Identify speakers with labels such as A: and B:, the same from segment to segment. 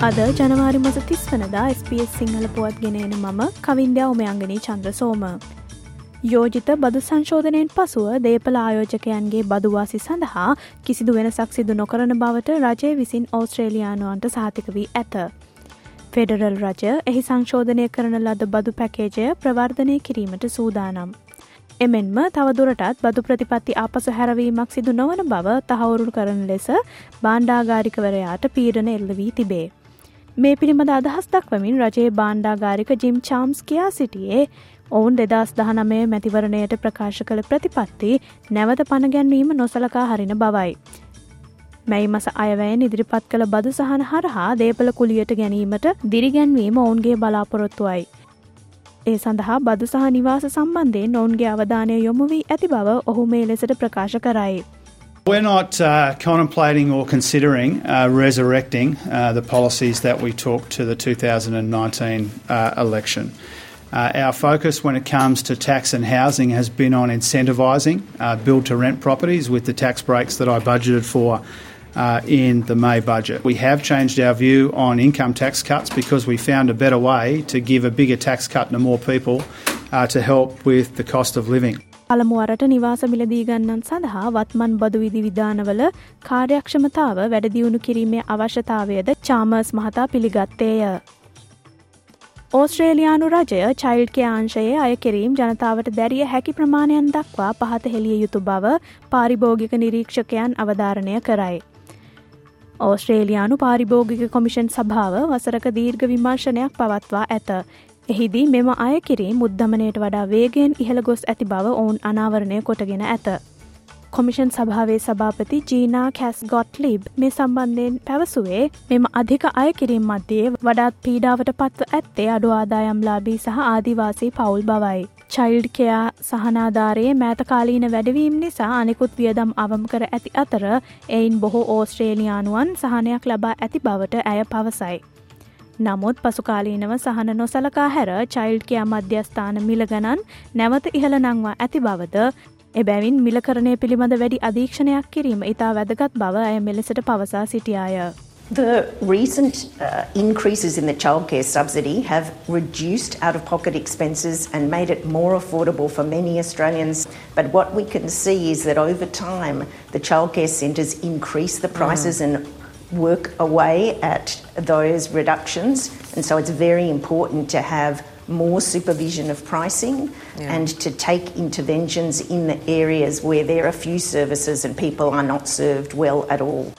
A: අද ජනවාරි මස තිස් වනදා SBS සිංහල පුවත් ගෙනන මම කවින්දයා උමයංගනී චන්ද්‍රසෝම. යෝජිත බදු සංශෝධනයෙන් පසුව දේපල ආයෝජකයන්ගේ බදුවාසි සඳහා කිසිදු වෙනසක් සිදු නොකරන බවට රජය විසින් ඕස්ට්‍රේලියයානුවන්ට සාතික වී ඇත. ෆෙඩරල් රජ එහි සංශෝධනය කරන ලද බදු පැකේජය ප්‍රවර්ධනය කිරීමට සූදානම්. එමෙන්ම තවදුරටත් බදු ප්‍රතිපත්ති අපසු හැරවීමක් සිදු නොවන බව තහවුරු කරන ලෙස බාණ්ඩාගාරිකවරයාට පීඩන එල්ල වී තිබේ. මේ පිළිබඳ අදහස් දක්වමින් රජයේ බාණ්ඩාගාරික ජිම් චාම්ස් කියා සිටියේ ඔවුන් දෙදස් දහනමය මැතිවරණයට ප්‍රකාශ කළ ප්‍රතිපත්ති නැවත පණගැන්වීම නොසලකා හරින බවයි. මැයි මස අයවැයෙන් ඉදිරිපත් කළ බදු සහන හරහා දේපල කුලියට ගැනීමට දිරිගැන්වීම ඔවුන්ගේ බලාපොරොත්තුවයි. ඒ සඳහා බදු සහ නිවාස සම්බන්ධයෙන් ඔවුන්ගේ අවධානය යොමු වී ඇති බව ඔහු මේ ලෙසට ප්‍රකාශ කරයි.
B: We're not uh, contemplating or considering uh, resurrecting uh, the policies that we took to the 2019 uh, election. Uh, our focus when it comes to tax and housing has been on incentivising uh, build to rent properties with the tax breaks that I budgeted for in the May budget. We have changed our view on income tax cuts because we found a better way to give a bigger tax cut to more people to help with the cost of living.
A: පළමුුවරට නිවාස මිලදී ගන්නන් සඳහා වත්මන් බදු විදි විධානවල කාර්යක්ෂමතාව වැඩදියුණු කිරීමේ අවශ්‍යතාවයද Chalmers මහතා පිළිගත්තේය. ඕස්ට්‍රේලයානු රජය child අංශයේ අය කිරීම් ජනතාවට දැරිය හැකි ප්‍රමාණයන් දක්වා පහත හෙළිය යුතු බව පාරිභෝගික නිරීක්ෂකයන් අවධාරණය කරයි. ඕස්ට්‍රේලයානු පාරිභෝගික කොමිෂන් සභාව වසරක දීර්ඝ විමර්ශනයක් පවත්වා ඇත. එහිදී මෙම අය කිරීම් උද්ධමනයට වඩා වේගෙන් ඉහළ ගොස් ඇති බව ඔවුන් අනාවරණය කොටගෙන ඇත. කොමිෂන් සභාවේ සභාපති ජීනා කැස් ගොට් ලිබ් මේ සම්බන්ධයෙන් පැවසුවේ මෙම අධික අය කිරීම් මධ්‍යයේ වඩාත් පීඩාවට පත්ව ඇත්තේ අඩු ආදායම් ලාබී සහ ආදිවාසී පවුල් බවයි. චයිල්ඩ් කයා සහනාධාරයේ මෑතකාලීන වැඩවීම් නිසා අනෙකුත් වියදම් අවම් කර ඇති අතර එයින් බොහෝ ඕස්ට්‍රේලියයානුවන් සහනයක් ලබා ඇති බවට ඇය පවසයි. නමුත් පසුකාලීනව සහන නොසලකා හැර චයිල්ඩ් කයා මධ්‍යස්ථාන මිලගණන් නැවත ඉහළ නංවා ඇති බවද එබැවින් මිලකරණය පිළිබඳ වැඩි අධීක්ෂණයක් කිරීම ඉතා වැදගත් බව ඇය මෙලෙසට පවසා සිටියාය.
C: The recent uh, increases in the childcare subsidy have reduced out of pocket expenses and made it more affordable for many Australians. But what we can see is that over time, the childcare centres increase the prices mm. and work away at those reductions. And so it's very important to have more supervision of pricing yeah. and to take interventions in the areas where there are few services and people are not served well at all.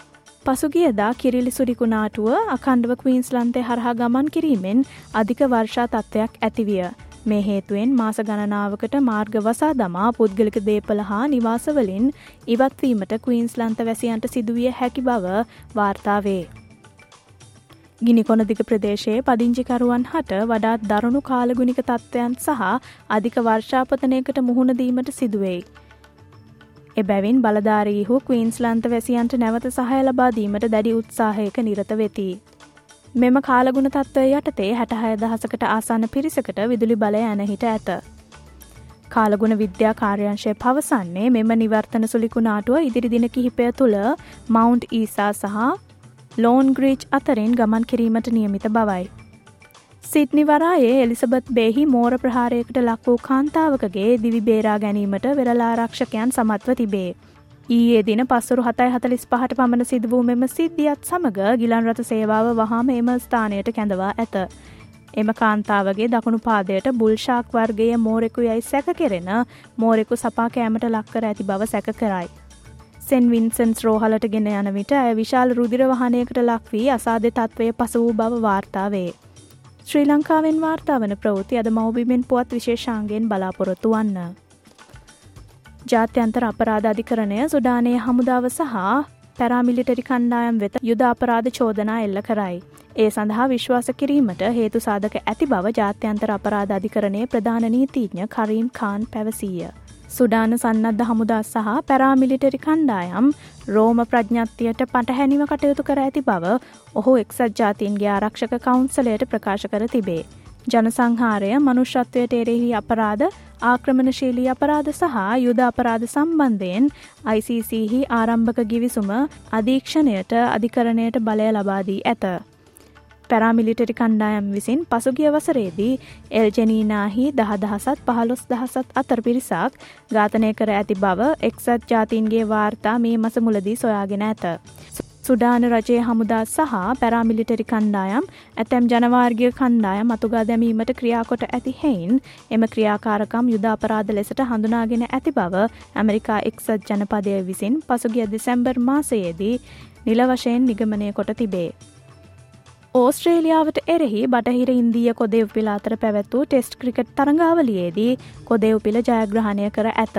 A: පසුගියදා කිරිලි සුරිකුණාටුව අකණ්ඩව කවීන්ස්ලන්තේ හරහා ගමන් කිරීමෙන් අධික වර්ෂා තත්ත්වයක් ඇතිවිය. මේ හේතුවෙන් මාස ගණනාවකට මාර්ග වසා දමා පුද්ගලික දේපල හා නිවාසවලින් ඉවත්වීමට කවීන්ස්ලන්ත වැසියන්ට සිදුවිය හැකි බව වාර්තාවේ. ගිනි කොනදික ප්‍රදේශයේ පදිංචිකරුවන් හට වඩාත් දරුණු කාලගුණික තත්ත්වයන් සහ අධික වර්ෂාපතනයකට මුහුණදීමට සිදුවෙයි. එබැවින් බලධාරීහු කවීන්ස්ලන්ත වැසියන්ට නැවත සහය ලබාදීමට දැඩි උත්සාහයක නිරත වෙති. මෙම කාලගුණ තත්ත්වය යටතේ හැටහය දහසකට ආසන්න පිරිසකට විදුලි බලය ඇනහිට ඇත. කාලගුණ විද්‍යා කාර්යංශය පවසන්නේ මෙම නිවර්තන සුලිකුණාටුව ඉදිරිදින කිහිපය තුළ මවන්් ඊසා සහ ලෝන් ග්‍රීච් අතරින් ගමන් කිරීමට නියමිත බවයි. සිට්නි වරායේ එලිසබත් බෙහි මෝර ප්‍රහාරයකට ලක් වූ කාන්තාවකගේ දිවි බේරා ගැනීමට වෙරලාරක්ෂකයන් සමත්ව තිබේ. ඊයේ දින පස්සුරු හතයි හතලිස් පහට පමණ සිද වූ මෙම සිද්ධියත් සමඟ ගිලන් රථ සේවාව වහාම එම ස්ථානයට කැඳවා ඇත. එම කාන්තාවගේ දකුණු පාදයට බුල්ෂාක් වර්ගයේ මෝරෙකු යයි සැක කෙරෙන මෝරෙකු සපා කෑමට ලක්කර ඇති බව සැක කරයි. සෙන් වින්සන්ස් රෝහලට ගෙන යන විට ඇය විශාල් රුදිර වහනයකට ලක්වී අසාධ තත්ත්වය පස වූ බව වාර්තාවේ. ශ්‍රී ලංකාවෙන් වාර්තාවන ප්‍රවෘති අද මෞබිමෙන් පුවත් විශේෂාන්ගෙන් බලාපොරොත්තු වන්න. ජාත්‍යන්තර අපරාධ අධිකරණය සුඩානය හමුදාව සහ පැරාමිලිටරි කණ්ඩායම් වෙත යුද අපරාධ චෝදනා එල්ල කරයි. ඒ සඳහා විශ්වාස කිරීමට හේතු සාධක ඇති බව ජාත්‍යන්තර අපරාධ අධිකරණයේ ප්‍රධාන නීතිඥ කරීම් කාන් පැවසීය. සුඩාන සන්නද්ධ හමුදා සහ පැරාමිලිටරි කණ්ඩායම් රෝම ප්‍රඥත්තියට පටහැනිව කටයුතු කර ඇති බව ඔහු එක්සත් ජාතීන්ගේ ආරක්ෂක කවුන්සලයට ප්‍රකාශ කර තිබේ. ජනසංහාරය මනුෂ්‍යත්වයට එරෙහි අපරාධ ආක්‍රමණශීලී අපරාධ සහ යුද අපරාධ සම්බන්ධයෙන් ICCහි ආරම්භක ගිවිසුම අධීක්ෂණයට අධිකරණයට බලය ලබාදී ඇත. පැරාමිලිටරි කණ්ඩායම් විසින් පසුගිය වසරේදී එල්ජනීනාහි දහදහසත් පහළොස් දහසත් අතර පිරිසක් ඝාතනය කර ඇති බව එක්සත් ජාතීන්ගේ වාර්තා මේ මස මුලදී සොයාගෙන ඇත. සුඩාන රජයේ හමුදා සහ පැරාමිලිටරි කණ්ඩායම් ඇතැම් ජනවාර්ගිය කණ්ඩායම් අතුගා දැමීමට ක්‍රියාකොට ඇති හෙයින් එම ක්‍රියාකාරකම් යුද අපරාධ ලෙසට හඳුනාගෙන ඇති බව ඇමරිකා එක්සත් ජනපදය විසින් පසුගිය දෙසැම්බර් මාසයේදී නිල වශයෙන් නිගමනය කොට තිබේ. ඕස්ට්‍රේලියාවට එරෙහි බටහිර ඉන්දිය කොදෙව් පිළ අතර පැවැත්වූ ටෙස්ට් ක්‍රිකට් තරඟාවලියේදී කොදෙව් පිළ ජයග්‍රහණය කර ඇත.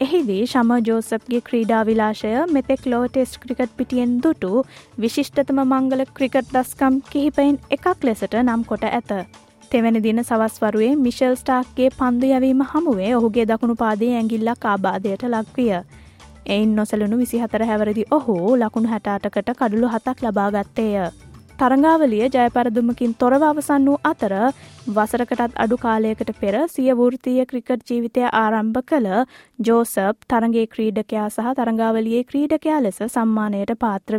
A: එහිදී ශම ජෝසප්ගේ ක්‍රීඩා විලාශය මෙතෙක් ලෝ ටෙස්ට් ක්‍රිකට් පිටියෙන් දුටු විශිෂ්ටතම මංගල ක්‍රිකට් දස්කම් කිහිපයින් එකක් ලෙසට නම් කොට ඇත. තෙවැනි දින සවස්වරුවේ මිෂල් ස්ටාක්ගේ පන්දු යැවීම හමුවේ ඔහුගේ දකුණු පාදේ ඇගිල්ලක් ආබාධයට ලක්විය. එයින් නොසලුණු විසිහතර හැවරදි ඔහු ලකුණු හැටාටකට කඩුළු හතක් ලබාගත්තේය. තරඟාවලිය ජයපරදුමකින් තොරව අවසන් වූ අතර වසරකටත් අඩු කාලයකට පෙර සිය වෘතිය ක්‍රිකට් ජීවිතය ආරම්භ කළ ජෝසප් තරගේ ක්‍රීඩකයා සහ තරඟාවලියේ ක්‍රීඩකයා ලෙස සම්මානයට පාත්‍ර